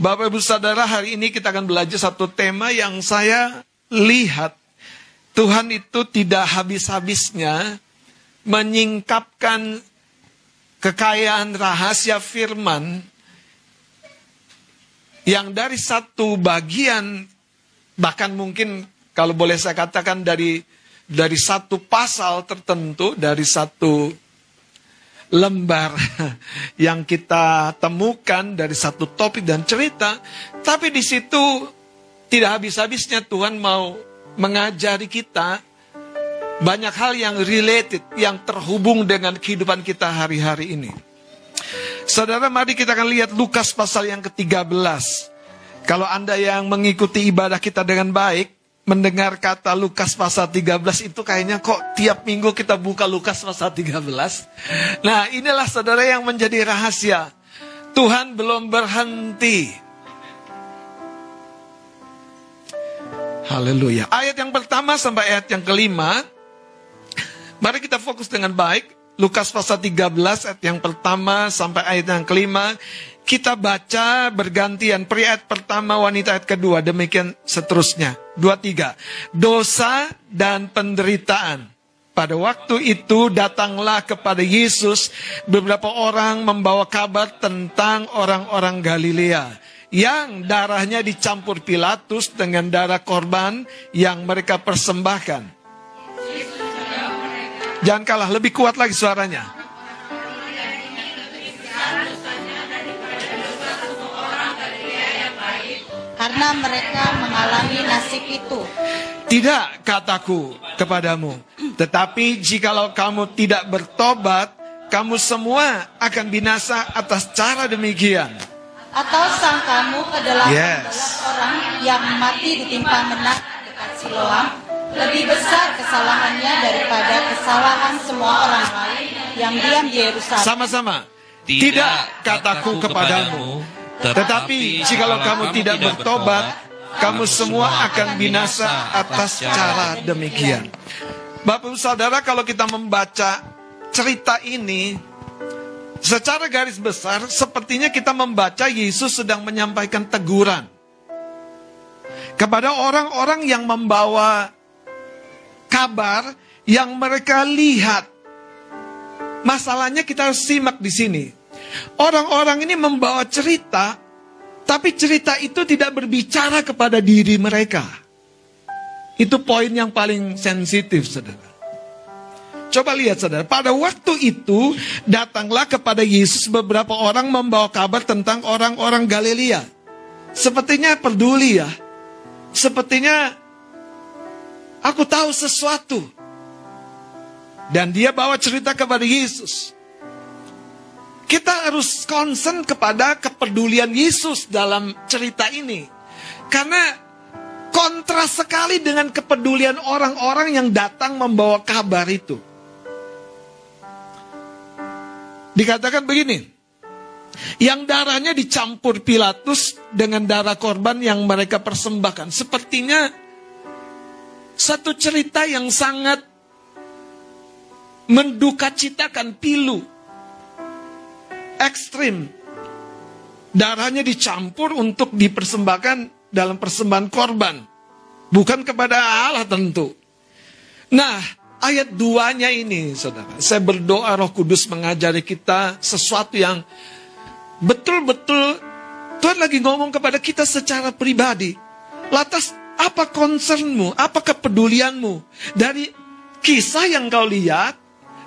Bapak Ibu Saudara, hari ini kita akan belajar satu tema yang saya lihat. Tuhan itu tidak habis-habisnya menyingkapkan kekayaan rahasia firman yang dari satu bagian bahkan mungkin kalau boleh saya katakan dari dari satu pasal tertentu dari satu lembar yang kita temukan dari satu topik dan cerita, tapi di situ tidak habis-habisnya Tuhan mau mengajari kita banyak hal yang related, yang terhubung dengan kehidupan kita hari-hari ini. Saudara, mari kita akan lihat Lukas pasal yang ke-13. Kalau Anda yang mengikuti ibadah kita dengan baik, mendengar kata Lukas pasal 13 itu kayaknya kok tiap minggu kita buka Lukas pasal 13. Nah inilah saudara yang menjadi rahasia. Tuhan belum berhenti. Haleluya. Ayat yang pertama sampai ayat yang kelima. Mari kita fokus dengan baik. Lukas pasal 13 ayat yang pertama sampai ayat yang kelima. Kita baca bergantian pria ayat pertama, wanita ayat kedua, demikian seterusnya. Dua tiga. Dosa dan penderitaan. Pada waktu itu datanglah kepada Yesus beberapa orang membawa kabar tentang orang-orang Galilea yang darahnya dicampur Pilatus dengan darah korban yang mereka persembahkan. Jangan kalah, lebih kuat lagi suaranya. Karena mereka mengalami nasib itu. Tidak kataku kepadamu, tetapi jikalau kamu tidak bertobat, kamu semua akan binasa atas cara demikian. Atau sang kamu adalah yes. orang yang mati ditimpa menak dekat Siloam, lebih besar kesalahannya daripada kesalahan semua orang lain yang diam di Yerusalem. Sama-sama. Tidak kataku kepadamu, tetapi jikalau kamu tidak bertobat, kamu semua akan binasa atas cara demikian. Bapak saudara kalau kita membaca cerita ini, secara garis besar sepertinya kita membaca Yesus sedang menyampaikan teguran. Kepada orang-orang yang membawa kabar yang mereka lihat. Masalahnya kita harus simak di sini. Orang-orang ini membawa cerita, tapi cerita itu tidak berbicara kepada diri mereka. Itu poin yang paling sensitif, saudara. Coba lihat saudara, pada waktu itu datanglah kepada Yesus beberapa orang membawa kabar tentang orang-orang Galilea. Sepertinya peduli ya. Sepertinya aku tahu sesuatu. Dan dia bawa cerita kepada Yesus. Kita harus concern kepada kepedulian Yesus dalam cerita ini. Karena kontras sekali dengan kepedulian orang-orang yang datang membawa kabar itu. Dikatakan begini, yang darahnya dicampur Pilatus dengan darah korban yang mereka persembahkan. Sepertinya satu cerita yang sangat mendukacitakan pilu ekstrim. Darahnya dicampur untuk dipersembahkan dalam persembahan korban. Bukan kepada Allah tentu. Nah, ayat duanya ini, saudara. Saya berdoa roh kudus mengajari kita sesuatu yang betul-betul Tuhan lagi ngomong kepada kita secara pribadi. Lantas, apa concernmu? Apa kepedulianmu? Dari kisah yang kau lihat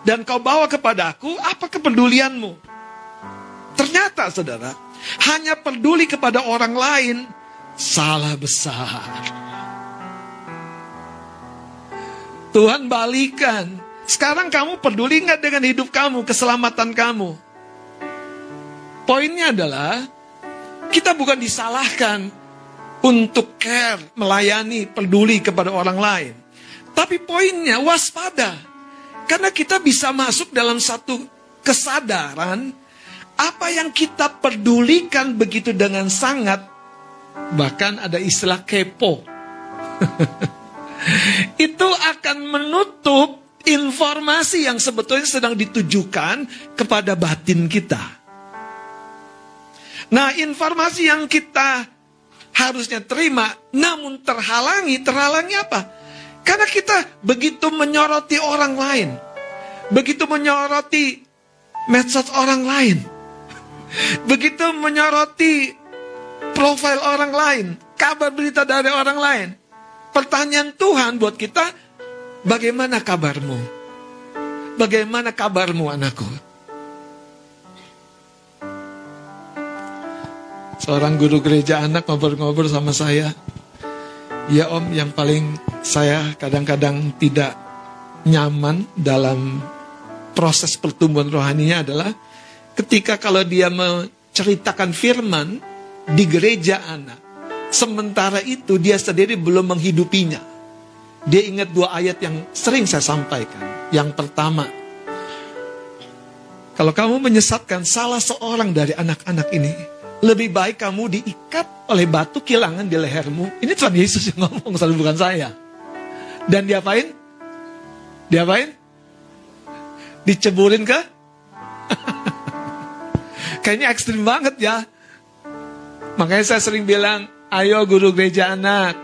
dan kau bawa kepadaku, apa kepedulianmu? Ternyata saudara, hanya peduli kepada orang lain, salah besar. Tuhan balikan. Sekarang kamu peduli nggak dengan hidup kamu, keselamatan kamu? Poinnya adalah, kita bukan disalahkan untuk care, melayani, peduli kepada orang lain. Tapi poinnya waspada. Karena kita bisa masuk dalam satu kesadaran apa yang kita pedulikan begitu dengan sangat, bahkan ada istilah kepo. itu akan menutup informasi yang sebetulnya sedang ditujukan kepada batin kita. Nah, informasi yang kita harusnya terima, namun terhalangi, terhalangi apa? Karena kita begitu menyoroti orang lain, begitu menyoroti medsos orang lain, begitu menyoroti profil orang lain, kabar berita dari orang lain. Pertanyaan Tuhan buat kita, bagaimana kabarmu? Bagaimana kabarmu anakku? Seorang guru gereja anak ngobrol-ngobrol sama saya. Ya om, yang paling saya kadang-kadang tidak nyaman dalam proses pertumbuhan rohaninya adalah ketika kalau dia menceritakan firman di gereja anak. Sementara itu dia sendiri belum menghidupinya. Dia ingat dua ayat yang sering saya sampaikan. Yang pertama, kalau kamu menyesatkan salah seorang dari anak-anak ini, lebih baik kamu diikat oleh batu kilangan di lehermu. Ini Tuhan Yesus yang ngomong, selalu bukan saya. Dan diapain? Diapain? Diceburin ke? Kayaknya ekstrim banget ya. Makanya saya sering bilang, ayo guru gereja anak.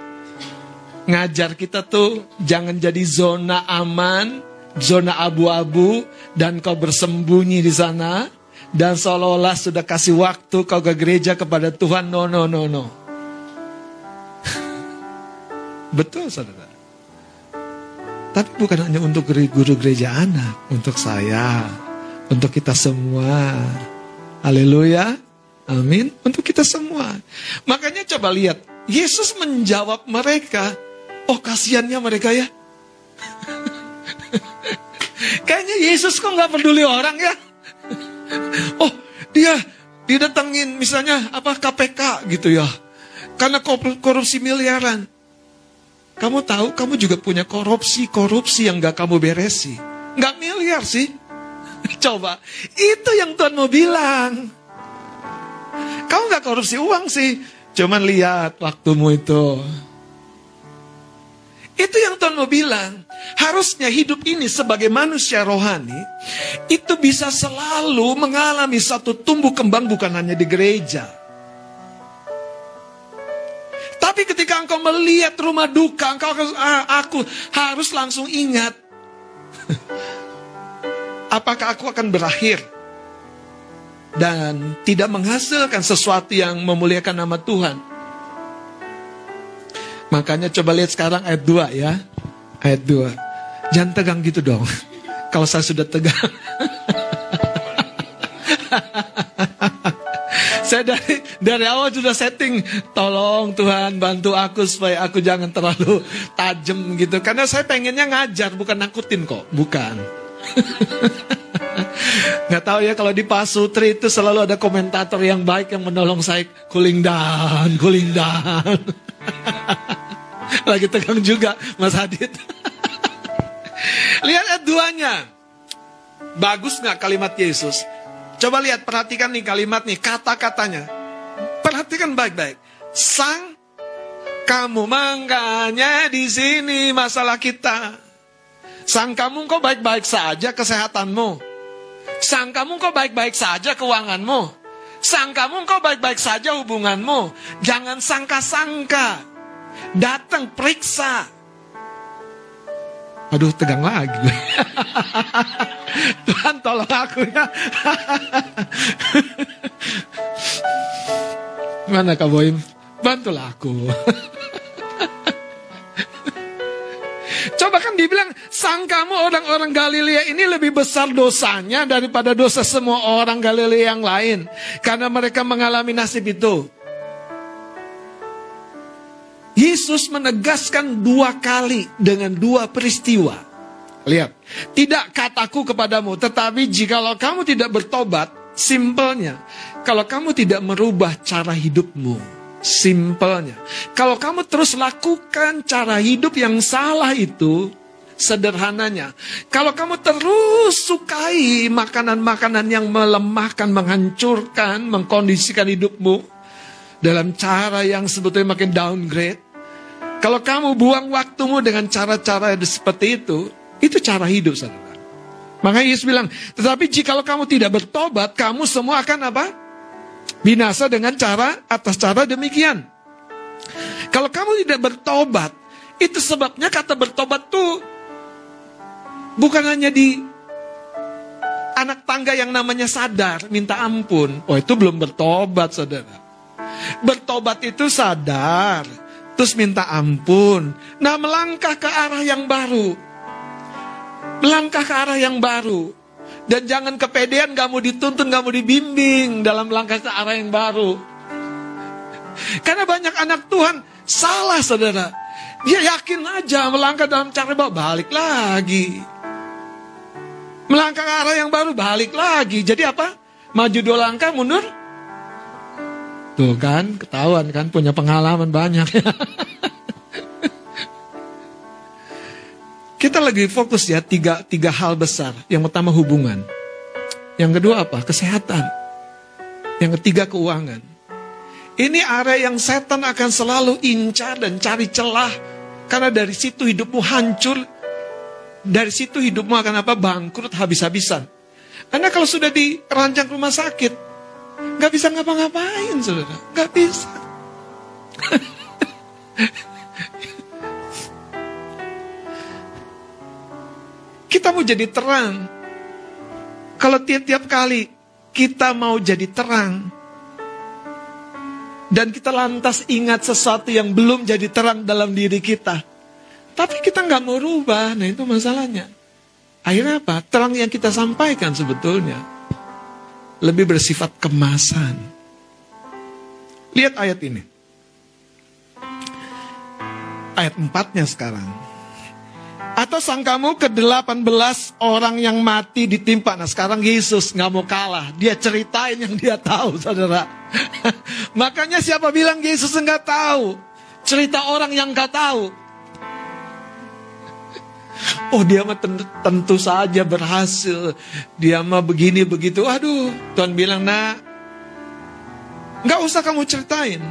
Ngajar kita tuh jangan jadi zona aman, zona abu-abu, dan kau bersembunyi di sana dan seolah-olah sudah kasih waktu kau ke gereja kepada Tuhan. No, no, no, no. Betul, saudara. Tapi bukan hanya untuk guru gereja anak, untuk saya, untuk kita semua. Haleluya. Amin. Untuk kita semua. Makanya coba lihat. Yesus menjawab mereka. Oh kasihannya mereka ya. Kayaknya Yesus kok nggak peduli orang ya. Oh, dia didatengin misalnya apa KPK gitu ya. Karena korupsi miliaran. Kamu tahu kamu juga punya korupsi-korupsi yang gak kamu beresi. Gak miliar sih. Coba, itu yang Tuhan mau bilang. Kamu gak korupsi uang sih. Cuman lihat waktumu itu. Itu yang Tuhan mau bilang. Harusnya hidup ini sebagai manusia rohani, itu bisa selalu mengalami satu tumbuh kembang bukan hanya di gereja. Tapi ketika engkau melihat rumah duka, engkau ah, aku harus langsung ingat. Apakah aku akan berakhir? Dan tidak menghasilkan sesuatu yang memuliakan nama Tuhan. Makanya coba lihat sekarang ayat 2 ya. Ayat 2. Jangan tegang gitu dong. Kalau saya sudah tegang. saya dari dari awal sudah setting tolong Tuhan bantu aku supaya aku jangan terlalu tajam gitu karena saya pengennya ngajar bukan nakutin kok bukan nggak tahu ya kalau di Pasutri itu selalu ada komentator yang baik yang menolong saya cooling down cooling down Lagi tegang juga Mas Hadid. lihat ayat. Bagus nggak kalimat Yesus? Coba lihat, perhatikan nih kalimat nih, kata-katanya. Perhatikan baik-baik. Sang kamu makanya di sini masalah kita. Sang kamu kok baik-baik saja kesehatanmu. Sang kamu kok baik-baik saja keuanganmu. Sang kamu kok baik-baik saja hubunganmu. Jangan sangka-sangka. Datang periksa. Aduh tegang lagi Tuhan tolong aku ya. Mana Kak Boim? Bantulah aku. Coba kan dibilang, sang kamu orang-orang Galilea ini lebih besar dosanya daripada dosa semua orang Galilea yang lain. Karena mereka mengalami nasib itu. Yesus menegaskan dua kali dengan dua peristiwa. Lihat, tidak kataku kepadamu, tetapi jikalau kamu tidak bertobat, simpelnya, kalau kamu tidak merubah cara hidupmu, simpelnya, kalau kamu terus lakukan cara hidup yang salah itu, sederhananya, kalau kamu terus sukai makanan-makanan yang melemahkan, menghancurkan, mengkondisikan hidupmu, dalam cara yang sebetulnya makin downgrade, kalau kamu buang waktumu dengan cara-cara seperti itu, itu cara hidup saudara. Makanya Yesus bilang, tetapi jika kamu tidak bertobat, kamu semua akan apa? Binasa dengan cara atas cara demikian. Kalau kamu tidak bertobat, itu sebabnya kata bertobat tuh bukan hanya di anak tangga yang namanya sadar, minta ampun. Oh itu belum bertobat saudara. Bertobat itu sadar, terus minta ampun. Nah melangkah ke arah yang baru. Melangkah ke arah yang baru. Dan jangan kepedean gak mau dituntun, gak mau dibimbing dalam langkah ke arah yang baru. Karena banyak anak Tuhan salah saudara. Dia yakin aja melangkah dalam cara bawa balik lagi. Melangkah ke arah yang baru balik lagi. Jadi apa? Maju dua langkah mundur. Tuh kan ketahuan kan punya pengalaman banyak. Kita lagi fokus ya tiga, tiga hal besar. Yang pertama hubungan. Yang kedua apa? Kesehatan. Yang ketiga keuangan. Ini area yang setan akan selalu incar dan cari celah. Karena dari situ hidupmu hancur. Dari situ hidupmu akan apa? Bangkrut habis-habisan. Karena kalau sudah dirancang rumah sakit, nggak bisa ngapa-ngapain, saudara. Nggak bisa. Kita mau jadi terang. Kalau tiap-tiap kali kita mau jadi terang, dan kita lantas ingat sesuatu yang belum jadi terang dalam diri kita, tapi kita nggak mau rubah, nah itu masalahnya. Akhirnya apa? Terang yang kita sampaikan sebetulnya lebih bersifat kemasan. Lihat ayat ini. Ayat empatnya sekarang. Atau sangkamu ke 18 orang yang mati ditimpa. Nah sekarang Yesus nggak mau kalah. Dia ceritain yang dia tahu saudara. Makanya siapa bilang Yesus nggak tahu. Cerita orang yang nggak tahu. Oh dia mah tentu, saja berhasil. Dia mah begini begitu. Aduh Tuhan bilang nah. Nggak usah kamu ceritain.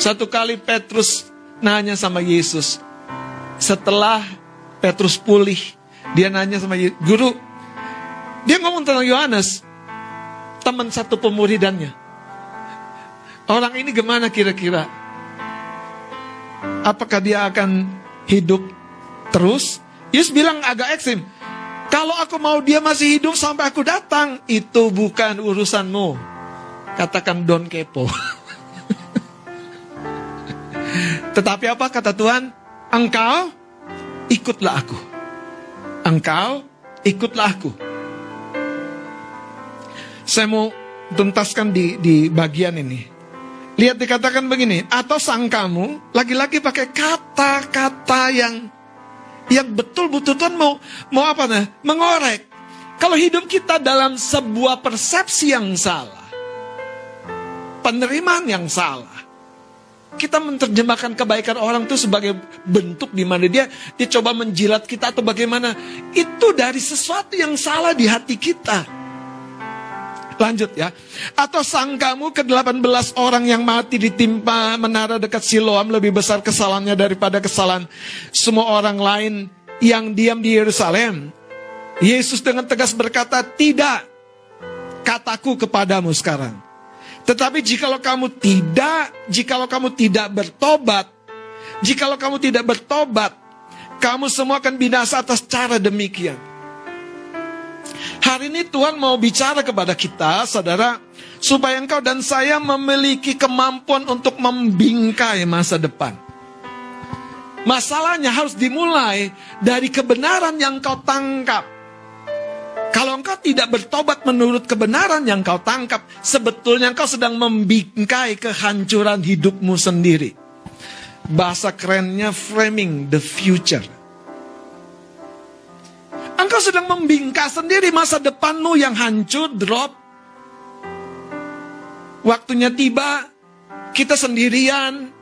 Satu kali Petrus nanya sama Yesus. Setelah Petrus pulih. Dia nanya sama guru. Dia ngomong tentang Yohanes. Teman satu pemuridannya. Orang ini gimana kira-kira? Apakah dia akan hidup terus? Yesus bilang agak ekstrim. Kalau aku mau dia masih hidup sampai aku datang, itu bukan urusanmu. Katakan don kepo. Tetapi apa kata Tuhan? Engkau ikutlah aku. Engkau, ikutlah aku. Saya mau tuntaskan di, di bagian ini. Lihat dikatakan begini, atau sang kamu lagi-lagi pakai kata-kata yang yang betul-betul Tuhan mau mau apa nih? Mengorek. Kalau hidup kita dalam sebuah persepsi yang salah, penerimaan yang salah, kita menerjemahkan kebaikan orang itu sebagai bentuk di mana dia dia coba menjilat kita atau bagaimana. Itu dari sesuatu yang salah di hati kita. Lanjut ya. Atau sangkamu ke 18 orang yang mati ditimpa menara dekat Siloam lebih besar kesalahannya daripada kesalahan semua orang lain yang diam di Yerusalem. Yesus dengan tegas berkata, tidak kataku kepadamu sekarang. Tetapi jikalau kamu tidak, jikalau kamu tidak bertobat, jikalau kamu tidak bertobat, kamu semua akan binasa atas cara demikian. Hari ini Tuhan mau bicara kepada kita, saudara, supaya engkau dan saya memiliki kemampuan untuk membingkai masa depan. Masalahnya harus dimulai dari kebenaran yang kau tangkap. Kalau engkau tidak bertobat menurut kebenaran yang kau tangkap, sebetulnya engkau sedang membingkai kehancuran hidupmu sendiri. Bahasa kerennya framing the future. Engkau sedang membingkai sendiri masa depanmu yang hancur, drop. Waktunya tiba, kita sendirian,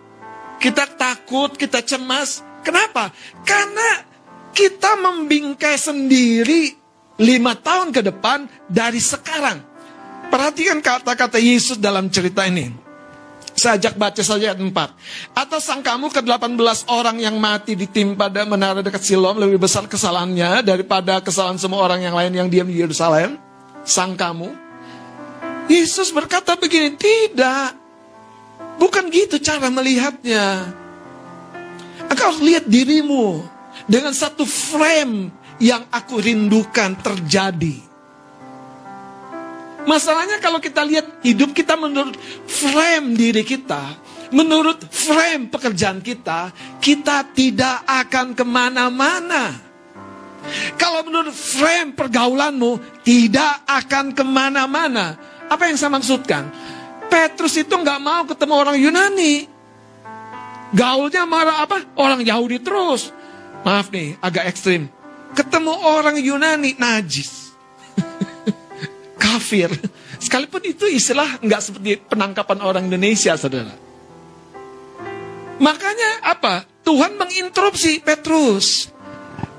kita takut, kita cemas. Kenapa? Karena kita membingkai sendiri lima tahun ke depan dari sekarang. Perhatikan kata-kata Yesus dalam cerita ini. Saya ajak baca saja ayat 4. Atau sang kamu ke 18 orang yang mati ditimpa dan menara dekat Siloam lebih besar kesalahannya daripada kesalahan semua orang yang lain yang diam di Yerusalem. Sang kamu. Yesus berkata begini, tidak. Bukan gitu cara melihatnya. Engkau harus lihat dirimu dengan satu frame yang aku rindukan terjadi. Masalahnya kalau kita lihat hidup kita menurut frame diri kita, menurut frame pekerjaan kita, kita tidak akan ke mana-mana. Kalau menurut frame pergaulanmu, tidak akan ke mana-mana. Apa yang saya maksudkan? Petrus itu nggak mau ketemu orang Yunani. Gaulnya marah apa? Orang Yahudi terus. Maaf nih, agak ekstrim. Ketemu orang Yunani, najis. Kafir. Sekalipun itu istilah nggak seperti penangkapan orang Indonesia, saudara. Makanya apa? Tuhan menginterupsi Petrus.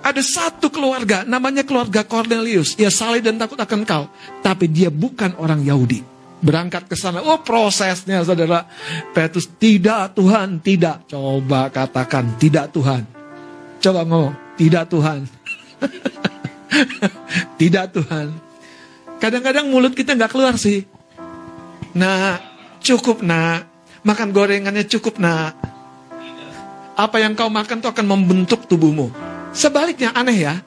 Ada satu keluarga, namanya keluarga Cornelius. Ia saleh dan takut akan kau. Tapi dia bukan orang Yahudi. Berangkat ke sana. Oh prosesnya saudara. Petrus, tidak Tuhan, tidak. Coba katakan, tidak Tuhan. Coba ngomong, tidak Tuhan. tidak Tuhan. Kadang-kadang mulut kita nggak keluar sih. Nah, cukup nak. Makan gorengannya cukup nak. Apa yang kau makan itu akan membentuk tubuhmu. Sebaliknya aneh ya,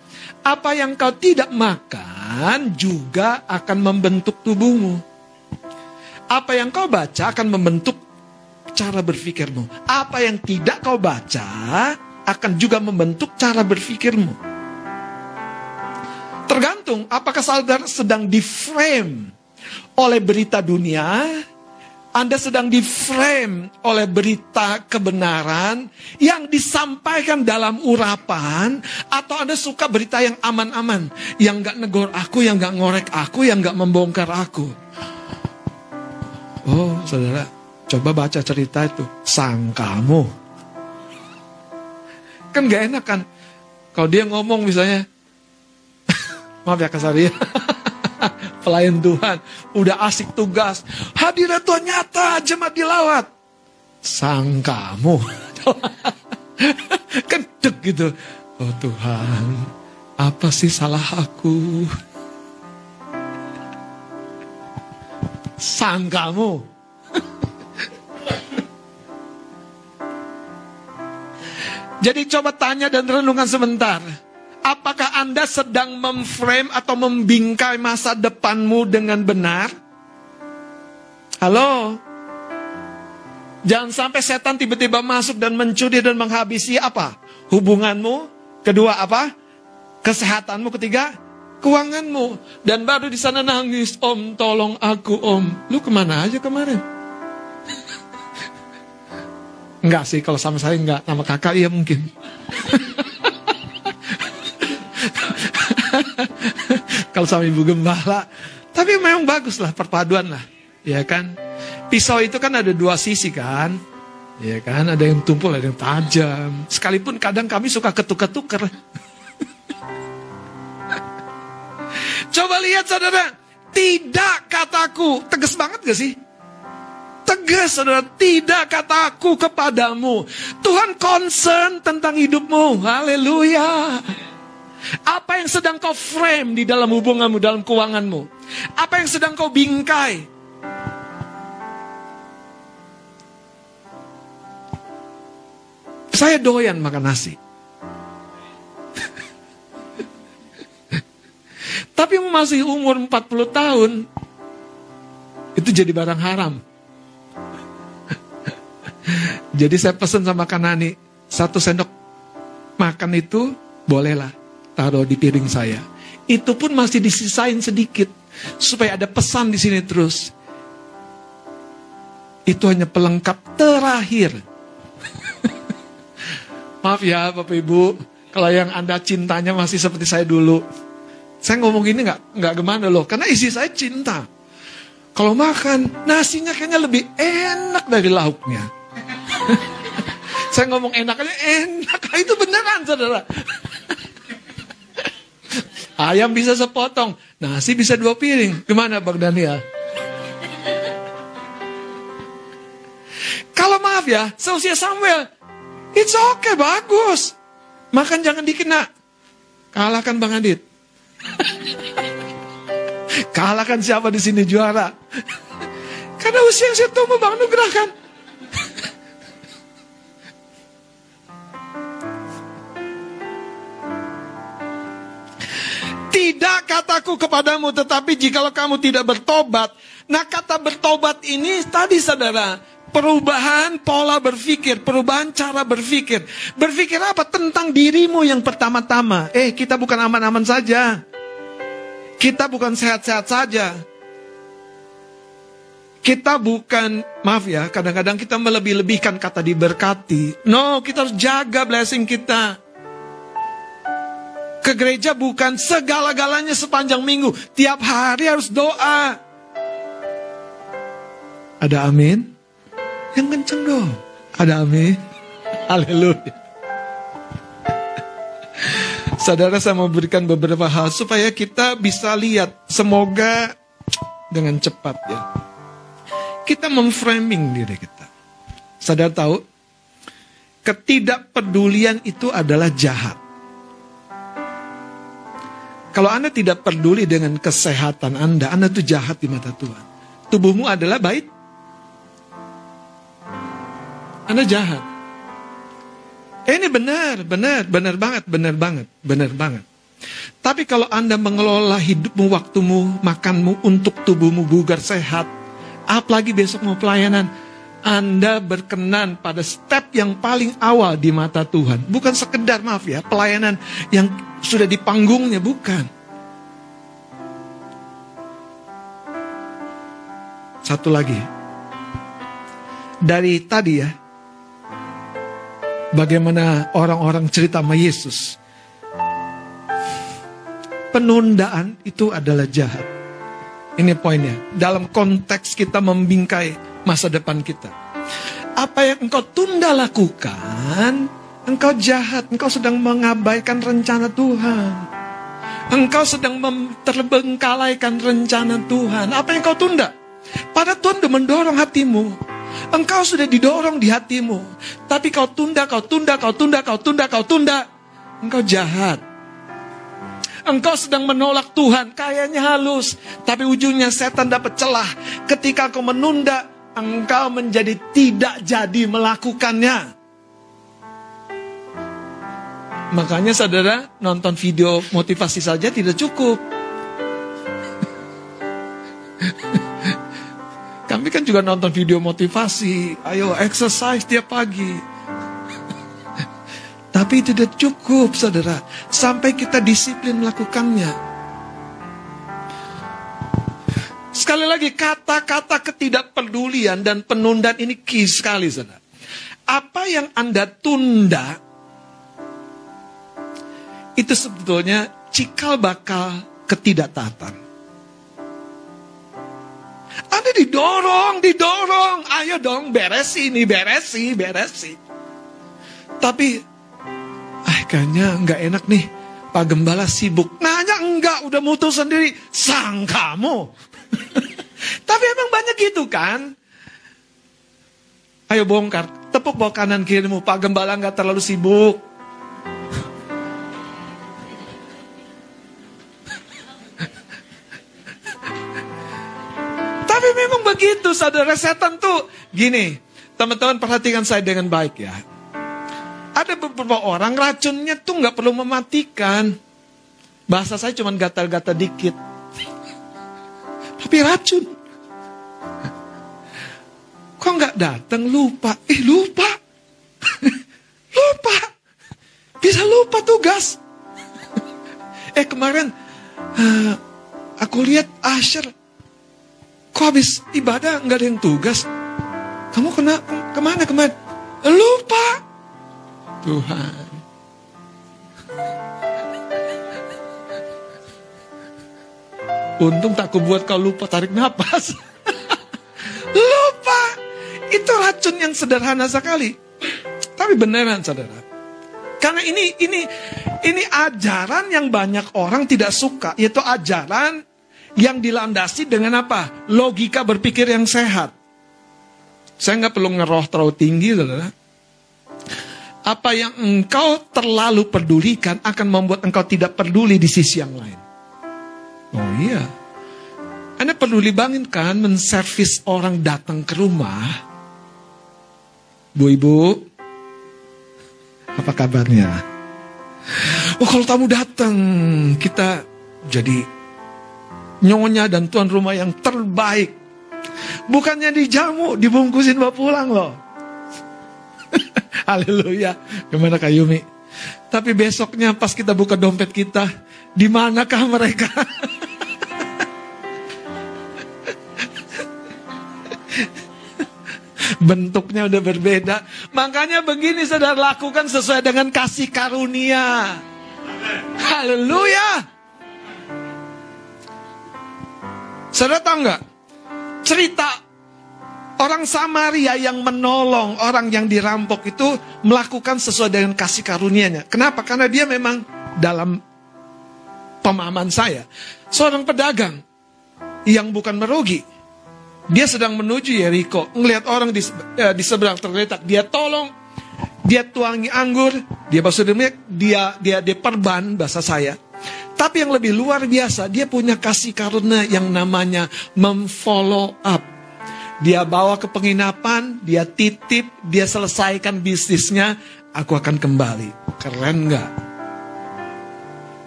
apa yang kau tidak makan juga akan membentuk tubuhmu. Apa yang kau baca akan membentuk cara berpikirmu. Apa yang tidak kau baca akan juga membentuk cara berpikirmu. Tergantung apakah saudara sedang di frame oleh berita dunia anda sedang di-frame oleh berita kebenaran yang disampaikan dalam urapan, atau Anda suka berita yang aman-aman, yang gak negor aku, yang gak ngorek aku, yang gak membongkar aku. Oh, saudara, coba baca cerita itu. Sangkamu. Kan gak enak kan? Kalau dia ngomong misalnya, maaf ya kasar ya. pelayan Tuhan, udah asik tugas. Hadirat Tuhan nyata, jemaat dilawat. Sang kamu. Kedek gitu. Oh Tuhan, apa sih salah aku? Sang kamu. Jadi coba tanya dan renungan sebentar. Apakah Anda sedang memframe atau membingkai masa depanmu dengan benar? Halo? Jangan sampai setan tiba-tiba masuk dan mencuri dan menghabisi apa? Hubunganmu. Kedua apa? Kesehatanmu. Ketiga, keuanganmu. Dan baru di sana nangis, Om tolong aku Om. Lu ke mana aja kemarin? enggak sih, kalau sama saya enggak. Nama kakak iya mungkin. Kalau sama ibu gembala. Tapi memang bagus lah perpaduan lah. Ya kan? Pisau itu kan ada dua sisi kan. Ya kan? Ada yang tumpul, ada yang tajam. Sekalipun kadang kami suka ketuk-ketuker. Coba lihat saudara. Tidak kataku. Tegas banget gak sih? Tegas saudara, tidak kataku kepadamu. Tuhan concern tentang hidupmu. Haleluya. Apa yang sedang kau frame di dalam hubunganmu, dalam keuanganmu? Apa yang sedang kau bingkai? Saya doyan makan nasi. Tapi masih umur 40 tahun, itu jadi barang haram. jadi saya pesan sama Kanani, satu sendok makan itu bolehlah taruh di piring saya. Itu pun masih disisain sedikit supaya ada pesan di sini terus. Itu hanya pelengkap terakhir. Maaf ya Bapak Ibu, kalau yang Anda cintanya masih seperti saya dulu. Saya ngomong ini nggak nggak gimana loh, karena isi saya cinta. Kalau makan, nasinya kayaknya lebih enak dari lauknya. saya ngomong enaknya enak, itu beneran saudara. Ayam bisa sepotong, nasi bisa dua piring. Gimana Bang Daniel? Kalau maaf ya, seusia Samuel, it's okay, bagus. Makan jangan dikena. Kalahkan Bang Adit. Kalahkan siapa di sini juara? Karena usia yang saya tumbuh Bang Nugrah kan. Tidak kataku kepadamu, tetapi jikalau kamu tidak bertobat. Nah kata bertobat ini tadi saudara, perubahan pola berpikir, perubahan cara berpikir. Berpikir apa? Tentang dirimu yang pertama-tama. Eh, kita bukan aman-aman saja. Kita bukan sehat-sehat saja. Kita bukan, maaf ya, kadang-kadang kita melebih-lebihkan kata diberkati. No, kita harus jaga blessing kita. Ke gereja bukan segala-galanya sepanjang minggu. Tiap hari harus doa. Ada amin? Yang kenceng dong. Ada amin? Haleluya. Saudara saya mau berikan beberapa hal supaya kita bisa lihat. Semoga dengan cepat ya. Kita memframing diri kita. Sadar tahu? Ketidakpedulian itu adalah jahat. Kalau Anda tidak peduli dengan kesehatan Anda, Anda itu jahat di mata Tuhan. Tubuhmu adalah baik. Anda jahat. Eh, ini benar, benar, benar banget, benar banget, benar banget. Tapi kalau Anda mengelola hidupmu, waktumu, makanmu untuk tubuhmu bugar sehat, apalagi besok mau pelayanan, Anda berkenan pada step yang paling awal di mata Tuhan. Bukan sekedar, maaf ya, pelayanan yang sudah di panggungnya, bukan. Satu lagi. Dari tadi ya, bagaimana orang-orang cerita sama Yesus. Penundaan itu adalah jahat. Ini poinnya. Dalam konteks kita membingkai masa depan kita. Apa yang engkau tunda lakukan, engkau jahat, engkau sedang mengabaikan rencana Tuhan. Engkau sedang terbengkalaikan rencana Tuhan. Apa yang kau tunda? Pada Tuhan sudah mendorong hatimu. Engkau sudah didorong di hatimu. Tapi kau tunda, kau tunda, kau tunda, kau tunda, kau tunda. Engkau jahat. Engkau sedang menolak Tuhan, kayaknya halus. Tapi ujungnya setan dapat celah. Ketika kau menunda, engkau menjadi tidak jadi melakukannya. Makanya saudara nonton video motivasi saja tidak cukup. Kami kan juga nonton video motivasi. Ayo exercise tiap pagi. Tapi tidak cukup saudara. Sampai kita disiplin melakukannya. Sekali lagi kata-kata ketidakpedulian dan penundaan ini key sekali saudara. Apa yang Anda tunda itu sebetulnya cikal bakal ketidaktaatan. Anda didorong, didorong, ayo dong beresi ini, beresi, beresi. Tapi, ah kayaknya nggak enak nih, Pak Gembala sibuk. Nanya enggak, udah mutus sendiri, sang kamu. Tapi emang banyak gitu kan? Ayo bongkar, tepuk bawah kanan kirimu, Pak Gembala nggak terlalu sibuk. Tapi memang begitu saudara setan tuh gini. Teman-teman perhatikan saya dengan baik ya. Ada beberapa orang racunnya tuh nggak perlu mematikan. Bahasa saya cuma gatal-gatal dikit. Tapi racun. Kok nggak datang lupa? Eh lupa. lupa. Bisa lupa tugas. eh kemarin uh, aku lihat Asher Kok habis ibadah nggak ada yang tugas? Kamu kena ke mana kemarin? Lupa. Tuhan. Untung tak kubuat kau lupa tarik nafas. lupa. Itu racun yang sederhana sekali. Tapi beneran saudara. Karena ini ini ini ajaran yang banyak orang tidak suka, yaitu ajaran yang dilandasi dengan apa? Logika berpikir yang sehat. Saya nggak perlu ngeroh terlalu tinggi, saudara. Apa yang engkau terlalu pedulikan akan membuat engkau tidak peduli di sisi yang lain. Oh iya. Anda peduli banget kan menservis orang datang ke rumah? Bu Ibu, apa kabarnya? Oh kalau tamu datang, kita jadi nyonya dan tuan rumah yang terbaik. Bukannya dijamu, dibungkusin bawa pulang loh. Haleluya. Gimana Kak Yumi? Tapi besoknya pas kita buka dompet kita, di manakah mereka? Bentuknya udah berbeda. Makanya begini saudara lakukan sesuai dengan kasih karunia. Haleluya. Saudara tahu nggak? Cerita orang Samaria yang menolong orang yang dirampok itu melakukan sesuai dengan kasih karunia-Nya. Kenapa? Karena dia memang dalam pemahaman saya seorang pedagang yang bukan merugi dia sedang menuju Yeriko, ngelihat orang di, eh, di seberang tergeletak. Dia tolong, dia tuangi anggur, dia basuh dia dia dia perban bahasa saya. Tapi yang lebih luar biasa, dia punya kasih karunia yang namanya memfollow up. Dia bawa ke penginapan, dia titip, dia selesaikan bisnisnya, aku akan kembali. Keren nggak?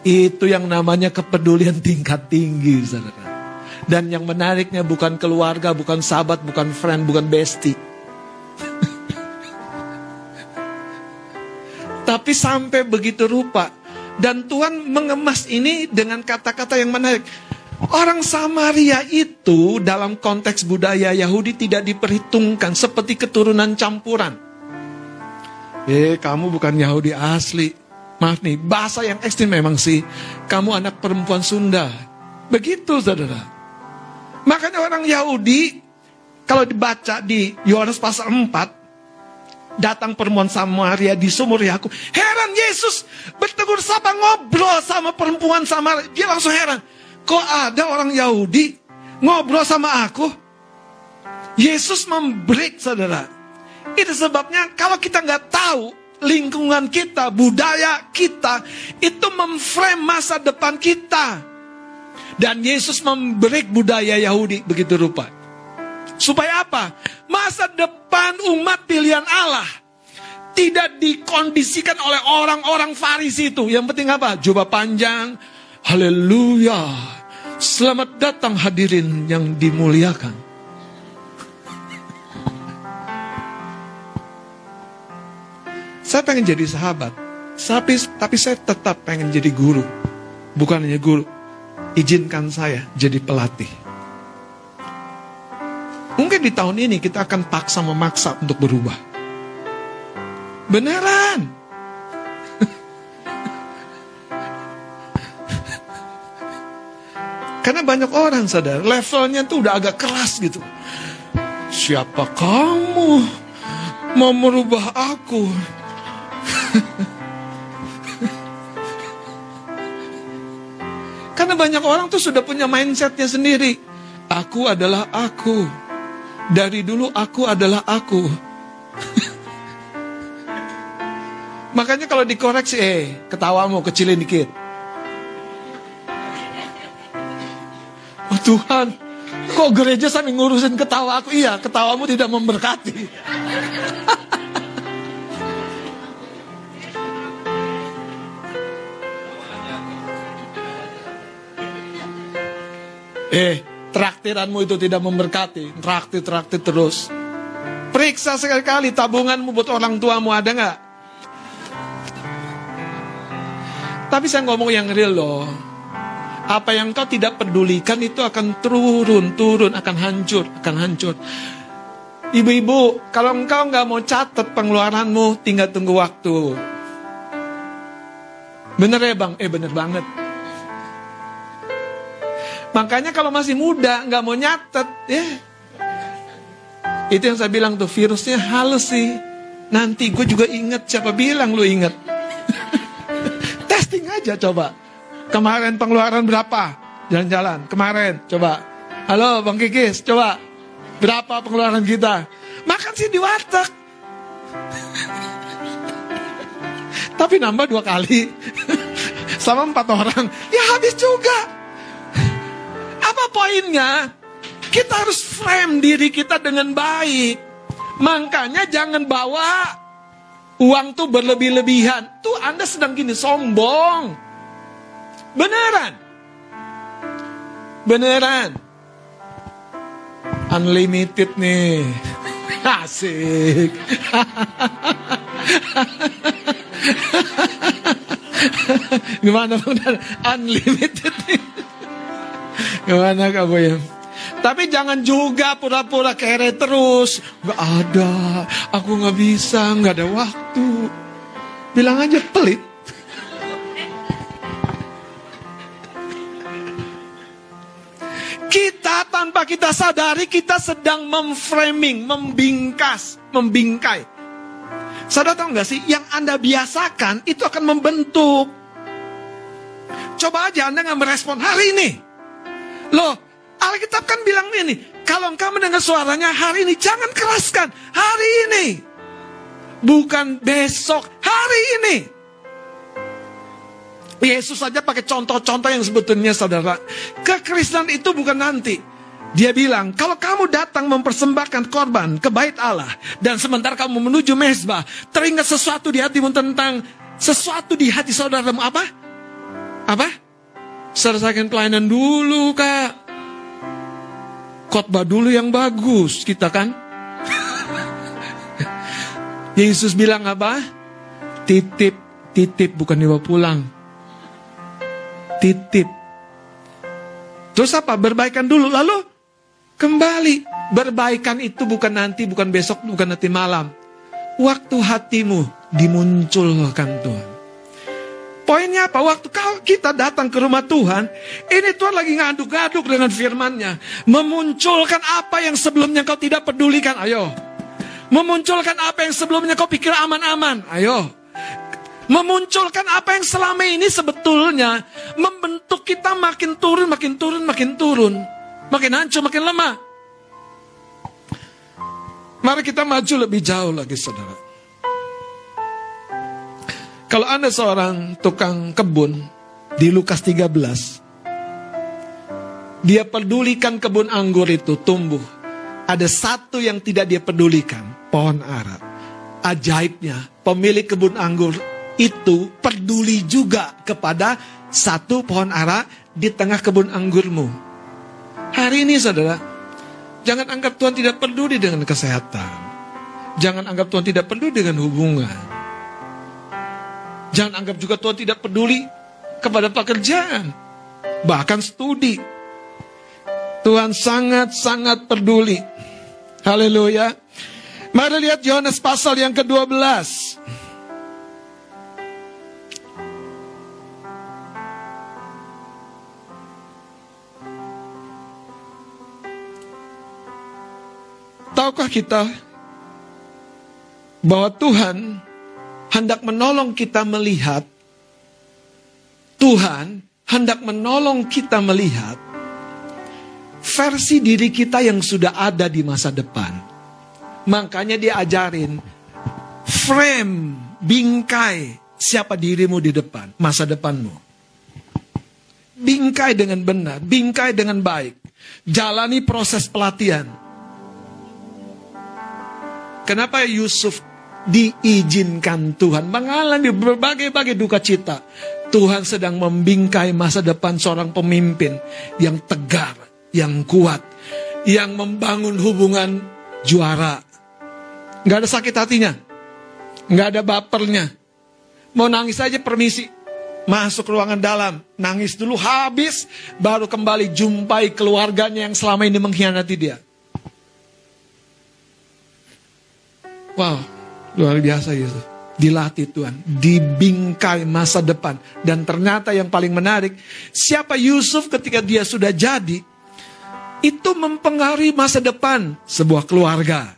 Itu yang namanya kepedulian tingkat tinggi, saudara. Dan yang menariknya bukan keluarga, bukan sahabat, bukan friend, bukan bestie. Tapi sampai begitu rupa. Dan Tuhan mengemas ini dengan kata-kata yang menarik. Orang Samaria itu dalam konteks budaya Yahudi tidak diperhitungkan seperti keturunan campuran. Eh, kamu bukan Yahudi asli. Maaf nih, bahasa yang ekstrim memang sih. Kamu anak perempuan Sunda. Begitu, saudara. Makanya orang Yahudi kalau dibaca di Yohanes pasal 4 datang perempuan Samaria di sumur Yakub. Heran Yesus bertegur sapa ngobrol sama perempuan Samaria. Dia langsung heran. Kok ada orang Yahudi ngobrol sama aku? Yesus membreak saudara. Itu sebabnya kalau kita nggak tahu lingkungan kita, budaya kita, itu memframe masa depan kita. Dan Yesus memberi budaya Yahudi begitu rupa. Supaya apa? Masa depan umat pilihan Allah tidak dikondisikan oleh orang-orang Farisi itu. Yang penting apa? Jubah panjang. Haleluya. Selamat datang hadirin yang dimuliakan. Saya pengen jadi sahabat. Tapi, tapi saya tetap pengen jadi guru. Bukan hanya guru, izinkan saya jadi pelatih. Mungkin di tahun ini kita akan paksa memaksa untuk berubah. Beneran. Karena banyak orang sadar levelnya tuh udah agak keras gitu. Siapa kamu mau merubah aku? Karena banyak orang tuh sudah punya mindsetnya sendiri. Aku adalah aku. Dari dulu aku adalah aku. Makanya kalau dikoreksi, eh ketawamu kecilin dikit. Oh Tuhan, kok gereja sambil ngurusin ketawa aku? Iya, ketawamu tidak memberkati. Eh, traktiranmu itu tidak memberkati. Traktir-traktir terus. Periksa sekali-kali tabunganmu buat orang tuamu ada nggak? Tapi saya ngomong yang real loh. Apa yang kau tidak pedulikan itu akan turun, turun, akan hancur, akan hancur. Ibu-ibu, kalau engkau nggak mau catat pengeluaranmu, tinggal tunggu waktu. Bener ya bang? Eh bener banget. Makanya kalau masih muda nggak mau nyatet, ya. Itu yang saya bilang tuh virusnya halus sih. Nanti gue juga inget siapa bilang lu inget. Testing aja coba. Kemarin pengeluaran berapa? Jalan-jalan. Kemarin coba. Halo Bang Kikis, coba. Berapa pengeluaran kita? Makan sih di warteg. Tapi nambah dua kali. Sama empat orang. Ya habis juga. Apa poinnya? Kita harus frame diri kita dengan baik. Makanya jangan bawa uang tuh berlebih-lebihan. Tuh Anda sedang gini sombong. Beneran. Beneran. Unlimited nih. Asik. Gimana? Unlimited nih. Gimana kamu ya? Tapi jangan juga pura-pura kere terus. Gak ada, aku gak bisa, gak ada waktu. Bilang aja pelit. Kita tanpa kita sadari kita sedang memframing, membingkas, membingkai. Saudara tahu nggak sih, yang Anda biasakan itu akan membentuk. Coba aja Anda nggak merespon hari ini. Loh, Alkitab kan bilang ini, kalau engkau mendengar suaranya hari ini, jangan keraskan. Hari ini. Bukan besok, hari ini. Yesus saja pakai contoh-contoh yang sebetulnya saudara. Kekristenan itu bukan nanti. Dia bilang, kalau kamu datang mempersembahkan korban ke bait Allah. Dan sementara kamu menuju mesbah. Teringat sesuatu di hatimu tentang sesuatu di hati saudaramu. Apa? Apa? Selesaikan pelayanan dulu kak. Khotbah dulu yang bagus kita kan. Yesus bilang apa? Titip, titip bukan dibawa pulang titip. Terus apa? Berbaikan dulu, lalu kembali. Berbaikan itu bukan nanti, bukan besok, bukan nanti malam. Waktu hatimu dimunculkan Tuhan. Poinnya apa? Waktu kau kita datang ke rumah Tuhan, ini Tuhan lagi ngaduk-ngaduk dengan firman-Nya. Memunculkan apa yang sebelumnya kau tidak pedulikan, ayo. Memunculkan apa yang sebelumnya kau pikir aman-aman, ayo memunculkan apa yang selama ini sebetulnya membentuk kita makin turun, makin turun, makin turun, makin hancur, makin lemah. Mari kita maju lebih jauh lagi, saudara. Kalau Anda seorang tukang kebun di Lukas 13, dia pedulikan kebun anggur itu tumbuh. Ada satu yang tidak dia pedulikan, pohon ara. Ajaibnya, pemilik kebun anggur itu peduli juga kepada satu pohon ara di tengah kebun anggurmu. Hari ini saudara, jangan anggap Tuhan tidak peduli dengan kesehatan. Jangan anggap Tuhan tidak peduli dengan hubungan. Jangan anggap juga Tuhan tidak peduli kepada pekerjaan. Bahkan studi. Tuhan sangat-sangat peduli. Haleluya. Mari lihat Yohanes pasal yang ke-12. Tahukah kita bahwa Tuhan hendak menolong kita melihat Tuhan hendak menolong kita melihat versi diri kita yang sudah ada di masa depan. Makanya dia ajarin frame, bingkai siapa dirimu di depan, masa depanmu. Bingkai dengan benar, bingkai dengan baik. Jalani proses pelatihan. Kenapa Yusuf diizinkan Tuhan mengalami berbagai-bagai duka cita. Tuhan sedang membingkai masa depan seorang pemimpin yang tegar, yang kuat, yang membangun hubungan juara. Gak ada sakit hatinya, gak ada bapernya. Mau nangis aja permisi, masuk ruangan dalam, nangis dulu habis, baru kembali jumpai keluarganya yang selama ini mengkhianati dia. Wow, luar biasa Yesus. Dilatih Tuhan, dibingkai masa depan. Dan ternyata yang paling menarik, siapa Yusuf ketika dia sudah jadi, itu mempengaruhi masa depan sebuah keluarga.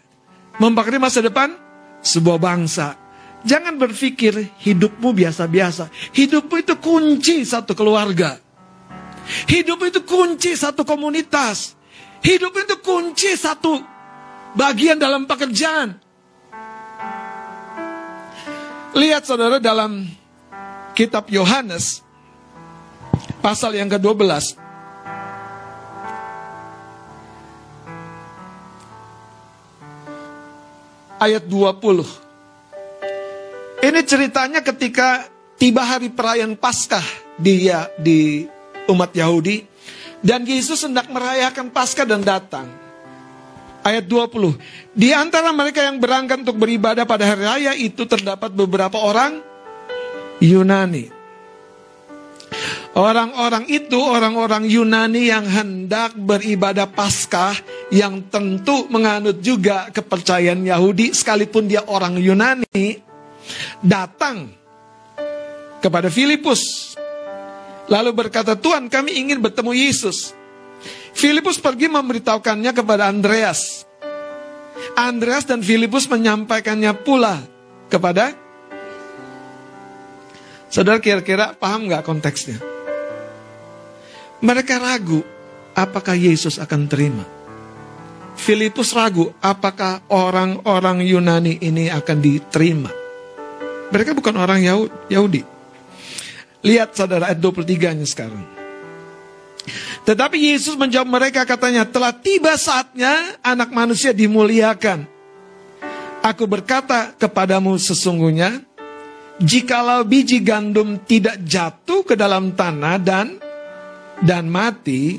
Mempengaruhi masa depan sebuah bangsa. Jangan berpikir hidupmu biasa-biasa. Hidupmu itu kunci satu keluarga. Hidup itu kunci satu komunitas. Hidup itu kunci satu bagian dalam pekerjaan. Lihat saudara dalam kitab Yohanes pasal yang ke-12 ayat 20. Ini ceritanya ketika tiba hari perayaan Paskah dia di umat Yahudi dan Yesus hendak merayakan Paskah dan datang. Ayat 20. Di antara mereka yang berangkat untuk beribadah pada hari raya itu terdapat beberapa orang Yunani. Orang-orang itu orang-orang Yunani yang hendak beribadah Paskah yang tentu menganut juga kepercayaan Yahudi sekalipun dia orang Yunani datang kepada Filipus lalu berkata Tuhan kami ingin bertemu Yesus Filipus pergi memberitahukannya kepada Andreas. Andreas dan Filipus menyampaikannya pula kepada Saudara kira-kira paham nggak konteksnya? Mereka ragu apakah Yesus akan terima. Filipus ragu apakah orang-orang Yunani ini akan diterima. Mereka bukan orang Yahudi. Lihat saudara ayat 23-nya sekarang. Tetapi Yesus menjawab mereka katanya, telah tiba saatnya anak manusia dimuliakan. Aku berkata kepadamu sesungguhnya, jikalau biji gandum tidak jatuh ke dalam tanah dan dan mati,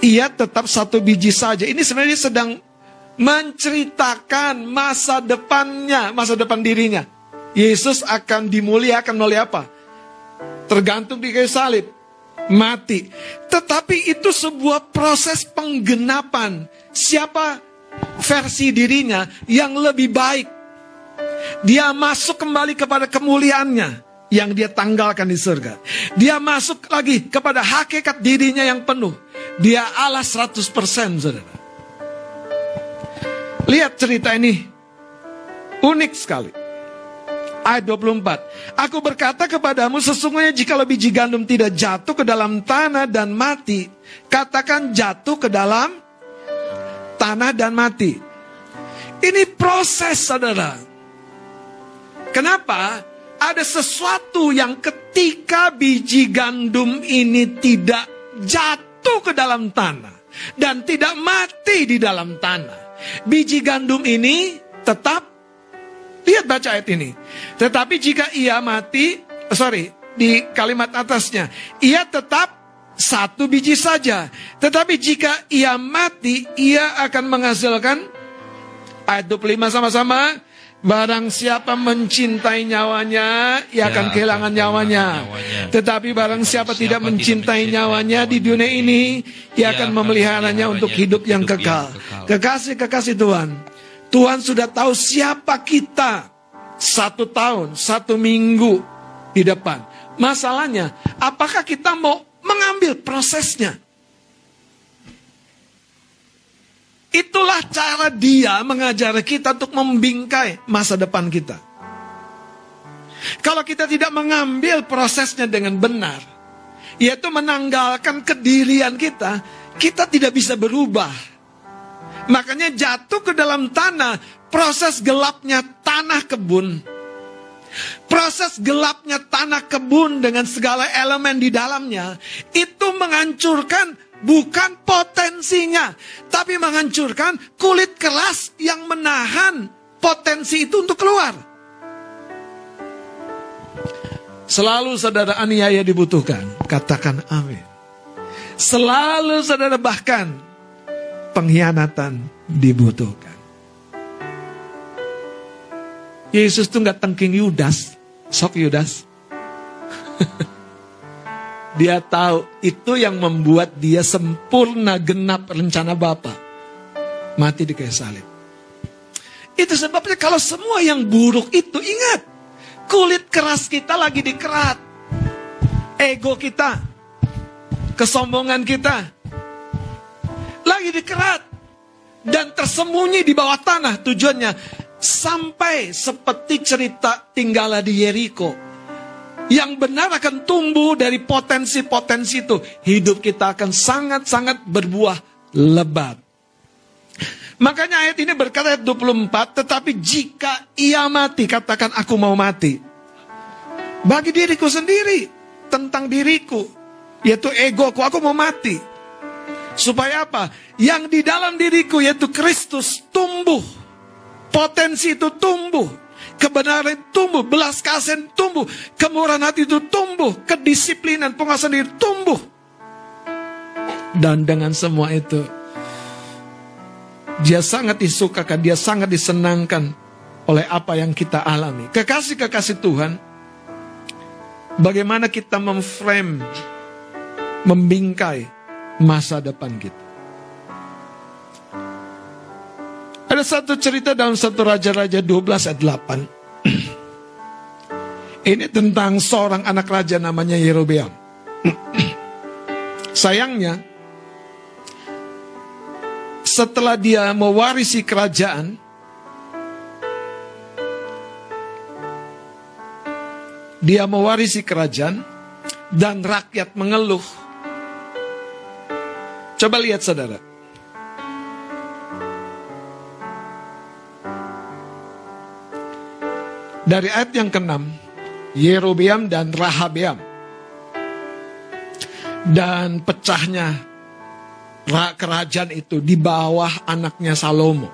ia tetap satu biji saja. Ini sebenarnya sedang menceritakan masa depannya, masa depan dirinya. Yesus akan dimuliakan oleh apa? Tergantung di kayu salib mati. Tetapi itu sebuah proses penggenapan. Siapa versi dirinya yang lebih baik. Dia masuk kembali kepada kemuliaannya yang dia tanggalkan di surga. Dia masuk lagi kepada hakikat dirinya yang penuh. Dia Allah 100% saudara. Lihat cerita ini. Unik sekali ayat 24. Aku berkata kepadamu sesungguhnya jika biji gandum tidak jatuh ke dalam tanah dan mati, katakan jatuh ke dalam tanah dan mati. Ini proses saudara. Kenapa? Ada sesuatu yang ketika biji gandum ini tidak jatuh ke dalam tanah dan tidak mati di dalam tanah. Biji gandum ini tetap Lihat baca ayat ini. Tetapi jika ia mati, sorry, di kalimat atasnya, ia tetap satu biji saja. Tetapi jika ia mati, ia akan menghasilkan ayat 25 sama-sama. Barang siapa mencintai nyawanya, ia ya, akan kehilangan nyawanya. nyawanya. Tetapi barang siapa, siapa tidak mencintai nyawanya di dunia ini, ia akan memeliharanya untuk hidup yang kekal. Kekasih-kekasih Tuhan, Tuhan sudah tahu siapa kita satu tahun, satu minggu di depan. Masalahnya, apakah kita mau mengambil prosesnya? Itulah cara dia mengajar kita untuk membingkai masa depan kita. Kalau kita tidak mengambil prosesnya dengan benar, yaitu menanggalkan kedirian kita, kita tidak bisa berubah. Makanya jatuh ke dalam tanah, proses gelapnya tanah kebun. Proses gelapnya tanah kebun dengan segala elemen di dalamnya, itu menghancurkan bukan potensinya, tapi menghancurkan kulit keras yang menahan potensi itu untuk keluar. Selalu saudara aniaya dibutuhkan, katakan amin. Selalu saudara bahkan pengkhianatan dibutuhkan. Yesus tuh nggak tengking Yudas, sok Yudas. dia tahu itu yang membuat dia sempurna genap rencana Bapa. Mati di kayu salib. Itu sebabnya kalau semua yang buruk itu ingat, kulit keras kita lagi dikerat. Ego kita, kesombongan kita, lagi dikerat dan tersembunyi di bawah tanah tujuannya. Sampai seperti cerita tinggallah di Yeriko. Yang benar akan tumbuh dari potensi-potensi itu. Hidup kita akan sangat-sangat berbuah lebat. Makanya ayat ini berkata ayat 24 tetapi jika ia mati katakan aku mau mati. Bagi diriku sendiri tentang diriku yaitu egoku aku mau mati Supaya apa? Yang di dalam diriku yaitu Kristus tumbuh Potensi itu tumbuh. Kebenaran tumbuh, belas kasihan tumbuh, kemurahan hati itu tumbuh, kedisiplinan penguasaan diri tumbuh. Dan dengan semua itu, dia sangat disukakan, dia sangat disenangkan oleh apa yang kita alami. Kekasih-kekasih Tuhan, bagaimana kita memframe, membingkai masa depan kita. Ada satu cerita dalam satu Raja-Raja 12 ayat 8. Ini tentang seorang anak raja namanya Yerobeam. Sayangnya, setelah dia mewarisi kerajaan, dia mewarisi kerajaan dan rakyat mengeluh. Coba lihat saudara. Dari ayat yang ke-6, Yerobeam dan Rahabeam. Dan pecahnya kerajaan itu di bawah anaknya Salomo.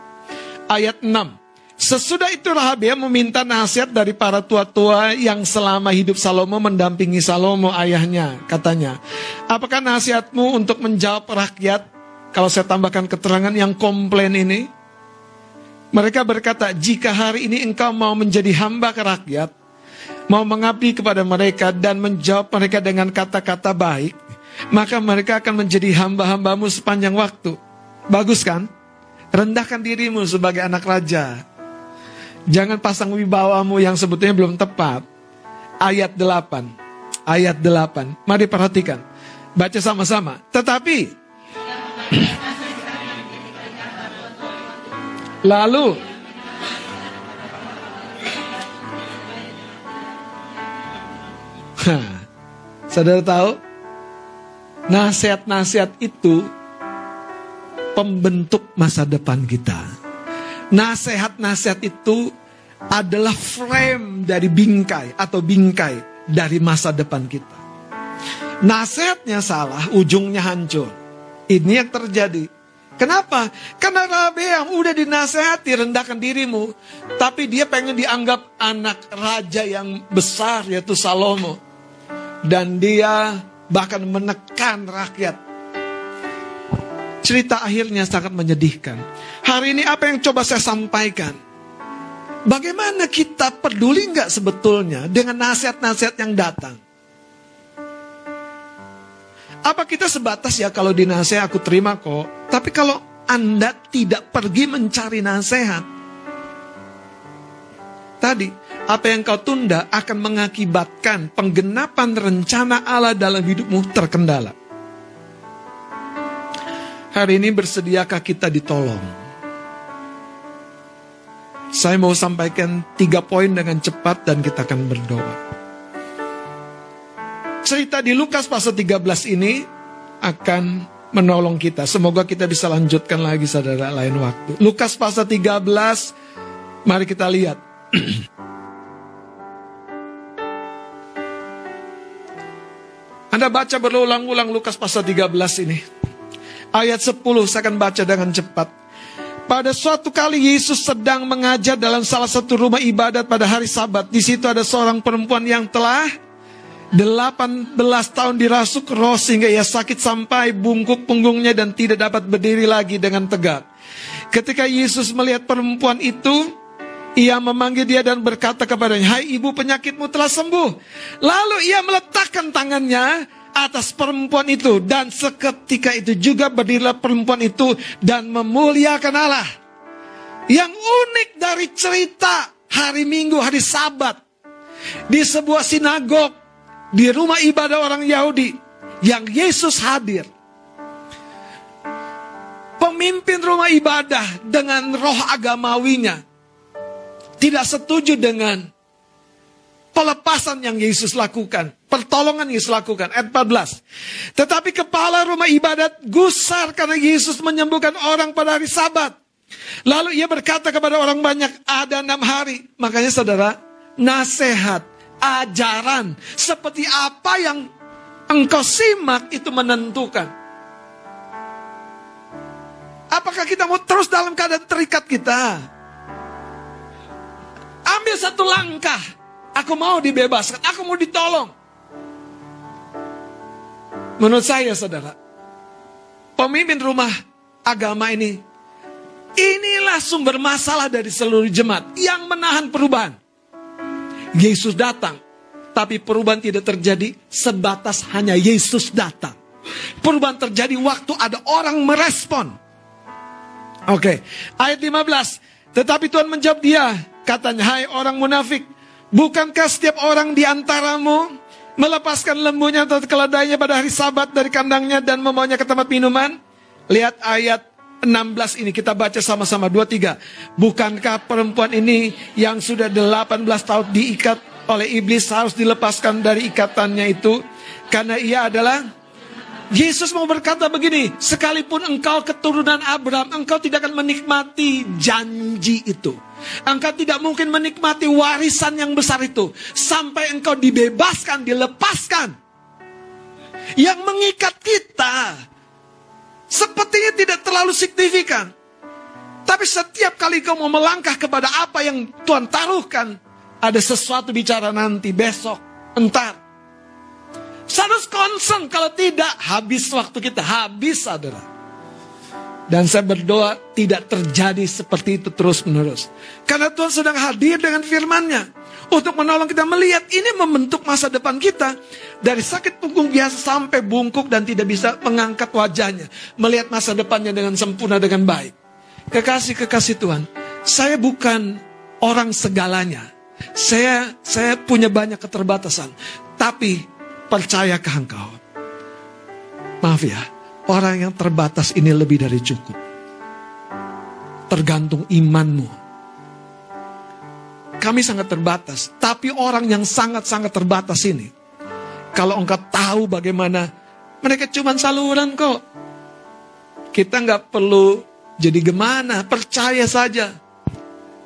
Ayat 6. Sesudah itu Rahabeam meminta nasihat dari para tua-tua yang selama hidup Salomo mendampingi Salomo ayahnya. Katanya, apakah nasihatmu untuk menjawab rakyat? Kalau saya tambahkan keterangan yang komplain ini, mereka berkata, jika hari ini engkau mau menjadi hamba ke rakyat, mau mengabdi kepada mereka dan menjawab mereka dengan kata-kata baik, maka mereka akan menjadi hamba-hambamu sepanjang waktu. Bagus kan? Rendahkan dirimu sebagai anak raja. Jangan pasang wibawamu yang sebetulnya belum tepat. Ayat 8. Ayat 8. Mari perhatikan. Baca sama-sama. Tetapi Lalu Hah, Saudara tahu Nasihat-nasihat itu Pembentuk masa depan kita Nasihat-nasihat itu adalah frame dari bingkai atau bingkai dari masa depan kita. Nasihatnya salah, ujungnya hancur. Ini yang terjadi. Kenapa? Karena Rabeam udah dinasehati rendahkan dirimu. Tapi dia pengen dianggap anak raja yang besar yaitu Salomo. Dan dia bahkan menekan rakyat. Cerita akhirnya sangat menyedihkan. Hari ini apa yang coba saya sampaikan? Bagaimana kita peduli nggak sebetulnya dengan nasihat-nasihat yang datang? Apa kita sebatas ya kalau dinasihat aku terima kok. Tapi kalau Anda tidak pergi mencari nasihat. Tadi, apa yang kau tunda akan mengakibatkan penggenapan rencana Allah dalam hidupmu terkendala. Hari ini bersediakah kita ditolong? Saya mau sampaikan tiga poin dengan cepat dan kita akan berdoa cerita di Lukas pasal 13 ini akan menolong kita. Semoga kita bisa lanjutkan lagi saudara lain waktu. Lukas pasal 13, mari kita lihat. Anda baca berulang-ulang Lukas pasal 13 ini. Ayat 10 saya akan baca dengan cepat. Pada suatu kali Yesus sedang mengajar dalam salah satu rumah ibadat pada hari sabat. Di situ ada seorang perempuan yang telah 18 tahun dirasuk roh sehingga ia sakit sampai bungkuk punggungnya dan tidak dapat berdiri lagi dengan tegak. Ketika Yesus melihat perempuan itu, ia memanggil dia dan berkata kepadanya, Hai ibu penyakitmu telah sembuh. Lalu ia meletakkan tangannya atas perempuan itu dan seketika itu juga berdirilah perempuan itu dan memuliakan Allah. Yang unik dari cerita hari Minggu, hari Sabat di sebuah sinagog di rumah ibadah orang Yahudi yang Yesus hadir. Pemimpin rumah ibadah dengan roh agamawinya tidak setuju dengan pelepasan yang Yesus lakukan, pertolongan Yesus lakukan. Ayat 14. Tetapi kepala rumah ibadat gusar karena Yesus menyembuhkan orang pada hari Sabat. Lalu ia berkata kepada orang banyak, ada enam hari. Makanya saudara, nasihat ajaran seperti apa yang engkau simak itu menentukan. Apakah kita mau terus dalam keadaan terikat kita? ambil satu langkah. Aku mau dibebaskan, aku mau ditolong. Menurut saya saudara, pemimpin rumah agama ini, inilah sumber masalah dari seluruh jemaat yang menahan perubahan. Yesus datang, tapi perubahan tidak terjadi sebatas hanya Yesus datang. Perubahan terjadi waktu ada orang merespon. Oke, ayat 15. Tetapi Tuhan menjawab dia, katanya, hai orang munafik, bukankah setiap orang di antaramu melepaskan lembunya atau keledainya pada hari sabat dari kandangnya dan membawanya ke tempat minuman? Lihat ayat 16 ini kita baca sama-sama 23. Bukankah perempuan ini yang sudah 18 tahun diikat oleh iblis harus dilepaskan dari ikatannya itu karena ia adalah Yesus mau berkata begini, sekalipun engkau keturunan Abraham, engkau tidak akan menikmati janji itu. Engkau tidak mungkin menikmati warisan yang besar itu sampai engkau dibebaskan, dilepaskan. Yang mengikat kita sepertinya tidak terlalu signifikan. Tapi setiap kali kau mau melangkah kepada apa yang Tuhan taruhkan, ada sesuatu bicara nanti, besok, entar. Harus concern, kalau tidak habis waktu kita, habis saudara. Dan saya berdoa tidak terjadi seperti itu terus menerus. Karena Tuhan sedang hadir dengan firmannya. Untuk menolong kita melihat ini membentuk masa depan kita. Dari sakit punggung biasa sampai bungkuk dan tidak bisa mengangkat wajahnya. Melihat masa depannya dengan sempurna, dengan baik. Kekasih-kekasih Tuhan. Saya bukan orang segalanya. Saya saya punya banyak keterbatasan. Tapi percayakah engkau? Maaf ya, orang yang terbatas ini lebih dari cukup. Tergantung imanmu. Kami sangat terbatas, tapi orang yang sangat-sangat terbatas ini, kalau engkau tahu bagaimana mereka cuma saluran kok. Kita nggak perlu jadi gimana, percaya saja.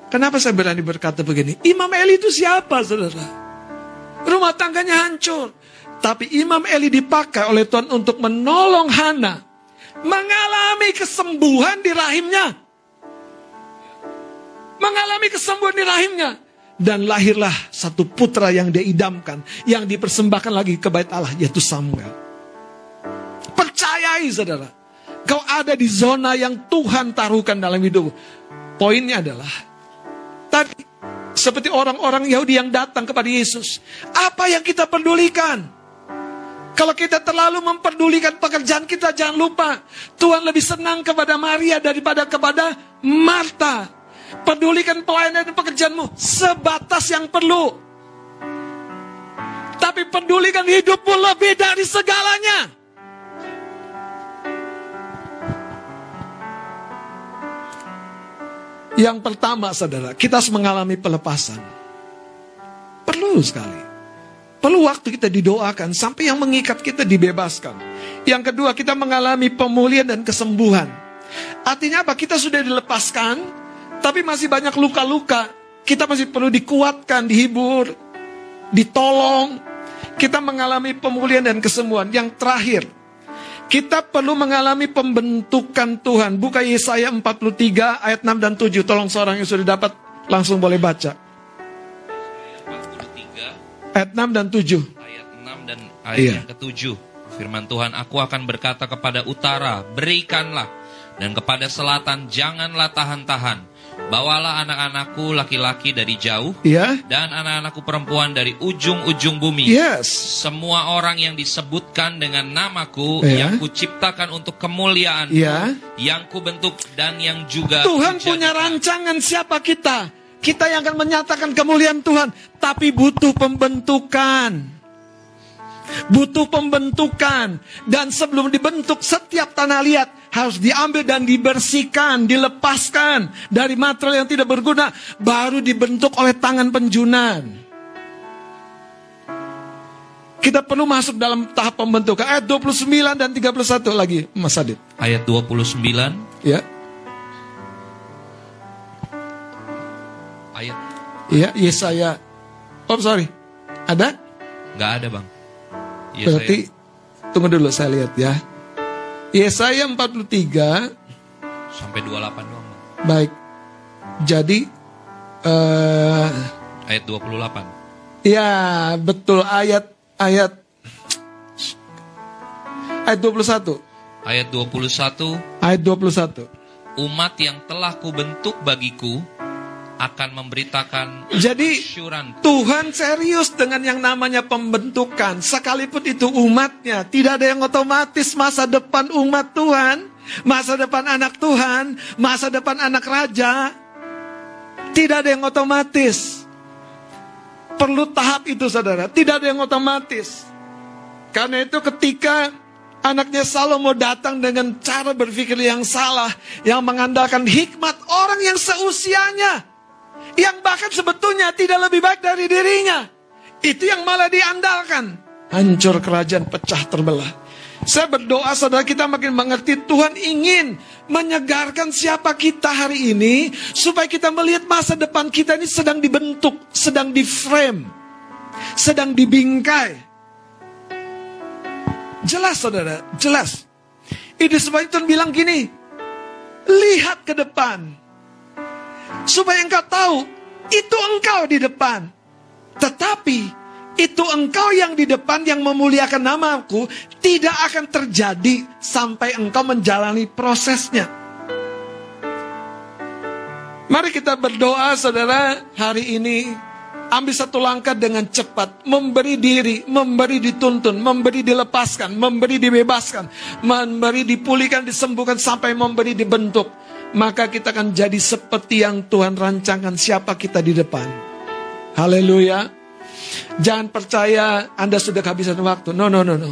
Kenapa saya berani berkata begini? Imam Eli itu siapa, saudara? Rumah tangganya hancur. Tapi Imam Eli dipakai oleh Tuhan untuk menolong Hana mengalami kesembuhan di rahimnya. Mengalami kesembuhan di rahimnya. Dan lahirlah satu putra yang dia idamkan. Yang dipersembahkan lagi ke bait Allah, yaitu Samuel. Percayai saudara. Kau ada di zona yang Tuhan taruhkan dalam hidup. Poinnya adalah, tadi seperti orang-orang Yahudi yang datang kepada Yesus. Apa yang kita pedulikan? Kalau kita terlalu memperdulikan pekerjaan kita, jangan lupa. Tuhan lebih senang kepada Maria daripada kepada Marta. Pedulikan pelayanan dan pekerjaanmu sebatas yang perlu. Tapi pedulikan hidupmu lebih dari segalanya. Yang pertama saudara, kita harus mengalami pelepasan. Perlu sekali. Perlu waktu kita didoakan sampai yang mengikat kita dibebaskan. Yang kedua, kita mengalami pemulihan dan kesembuhan. Artinya apa? Kita sudah dilepaskan, tapi masih banyak luka-luka. Kita masih perlu dikuatkan, dihibur, ditolong. Kita mengalami pemulihan dan kesembuhan. Yang terakhir, kita perlu mengalami pembentukan Tuhan. Buka Yesaya 43 ayat 6 dan 7. Tolong seorang yang sudah dapat langsung boleh baca ayat 6 dan 7. Ayat 6 dan ayat iya. yang ketujuh. Firman Tuhan, aku akan berkata kepada utara, berikanlah. Dan kepada selatan, janganlah tahan-tahan. Bawalah anak-anakku laki-laki dari jauh. Yeah. Dan anak-anakku perempuan dari ujung-ujung bumi. Yes. Semua orang yang disebutkan dengan namaku, yeah. yang kuciptakan untuk kemuliaan, yeah. yang kubentuk dan yang juga Tuhan punya rancangan siapa kita kita yang akan menyatakan kemuliaan Tuhan, tapi butuh pembentukan. Butuh pembentukan dan sebelum dibentuk setiap tanah liat harus diambil dan dibersihkan, dilepaskan dari material yang tidak berguna baru dibentuk oleh tangan penjunan. Kita perlu masuk dalam tahap pembentukan. Ayat 29 dan 31 lagi, Mas Adit. Ayat 29. Ya. Iya, Yesaya. Oh, sorry. Ada? Gak ada, Bang. Yesaya. Berarti, tunggu dulu saya lihat ya. Yesaya 43. Sampai 28 doang, Bang. Baik. Jadi, uh, Ayat 28. Ya, betul ayat ayat ayat 21. Ayat 21. Ayat 21. Umat yang telah kubentuk bagiku akan memberitakan Jadi syuran Tuhan serius dengan yang namanya pembentukan. Sekalipun itu umatnya, tidak ada yang otomatis masa depan umat Tuhan, masa depan anak Tuhan, masa depan anak raja. Tidak ada yang otomatis. Perlu tahap itu saudara, tidak ada yang otomatis. Karena itu ketika anaknya Salomo datang dengan cara berpikir yang salah, yang mengandalkan hikmat orang yang seusianya, yang bahkan sebetulnya tidak lebih baik dari dirinya. Itu yang malah diandalkan. Hancur kerajaan pecah terbelah. Saya berdoa saudara kita makin mengerti Tuhan ingin menyegarkan siapa kita hari ini supaya kita melihat masa depan kita ini sedang dibentuk, sedang di frame, sedang dibingkai. Jelas saudara, jelas. Itu sebab Tuhan bilang gini, lihat ke depan. Supaya engkau tahu, itu engkau di depan. Tetapi itu engkau yang di depan yang memuliakan namaku tidak akan terjadi sampai engkau menjalani prosesnya. Mari kita berdoa saudara hari ini ambil satu langkah dengan cepat, memberi diri, memberi dituntun, memberi dilepaskan, memberi dibebaskan, memberi dipulihkan, disembuhkan sampai memberi dibentuk. Maka kita akan jadi seperti yang Tuhan rancangkan siapa kita di depan. Haleluya. Jangan percaya Anda sudah kehabisan waktu. No, no, no, no.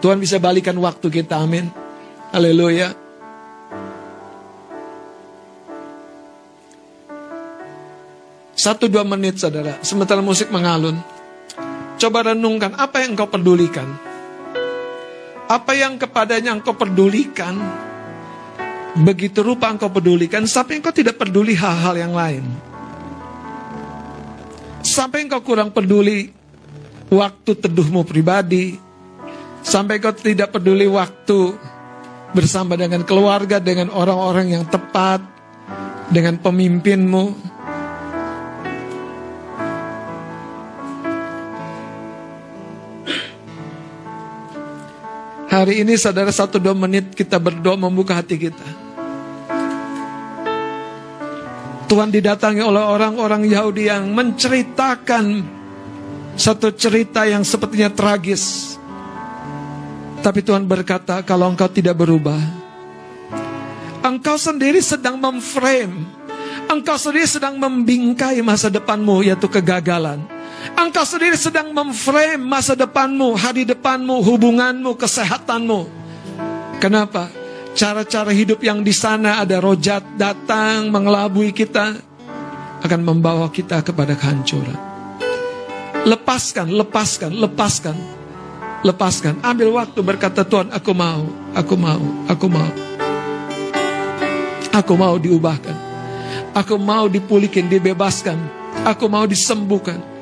Tuhan bisa balikan waktu kita. Amin. Haleluya. Satu dua menit saudara. Sementara musik mengalun. Coba renungkan apa yang engkau pedulikan. Apa yang kepadanya engkau pedulikan. Begitu rupa engkau pedulikan sampai engkau tidak peduli hal-hal yang lain. Sampai engkau kurang peduli waktu teduhmu pribadi. Sampai engkau tidak peduli waktu bersama dengan keluarga, dengan orang-orang yang tepat, dengan pemimpinmu. Hari ini saudara satu dua menit kita berdoa membuka hati kita. Tuhan didatangi oleh orang-orang Yahudi yang menceritakan satu cerita yang sepertinya tragis. Tapi Tuhan berkata, kalau engkau tidak berubah, engkau sendiri sedang memframe, engkau sendiri sedang membingkai masa depanmu, yaitu kegagalan. Engkau sendiri sedang memframe masa depanmu, hari depanmu, hubunganmu, kesehatanmu. Kenapa? Cara-cara hidup yang di sana ada rojat datang mengelabui kita akan membawa kita kepada kehancuran. Lepaskan, lepaskan, lepaskan. Lepaskan. Ambil waktu berkata Tuhan, aku mau, aku mau, aku mau. Aku mau diubahkan. Aku mau dipulihkan, dibebaskan. Aku mau disembuhkan.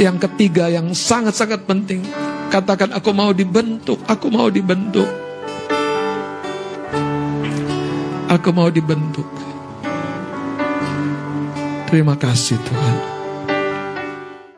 Yang ketiga yang sangat-sangat penting Katakan aku mau dibentuk, aku mau dibentuk. Aku mau dibentuk. Terima kasih Tuhan.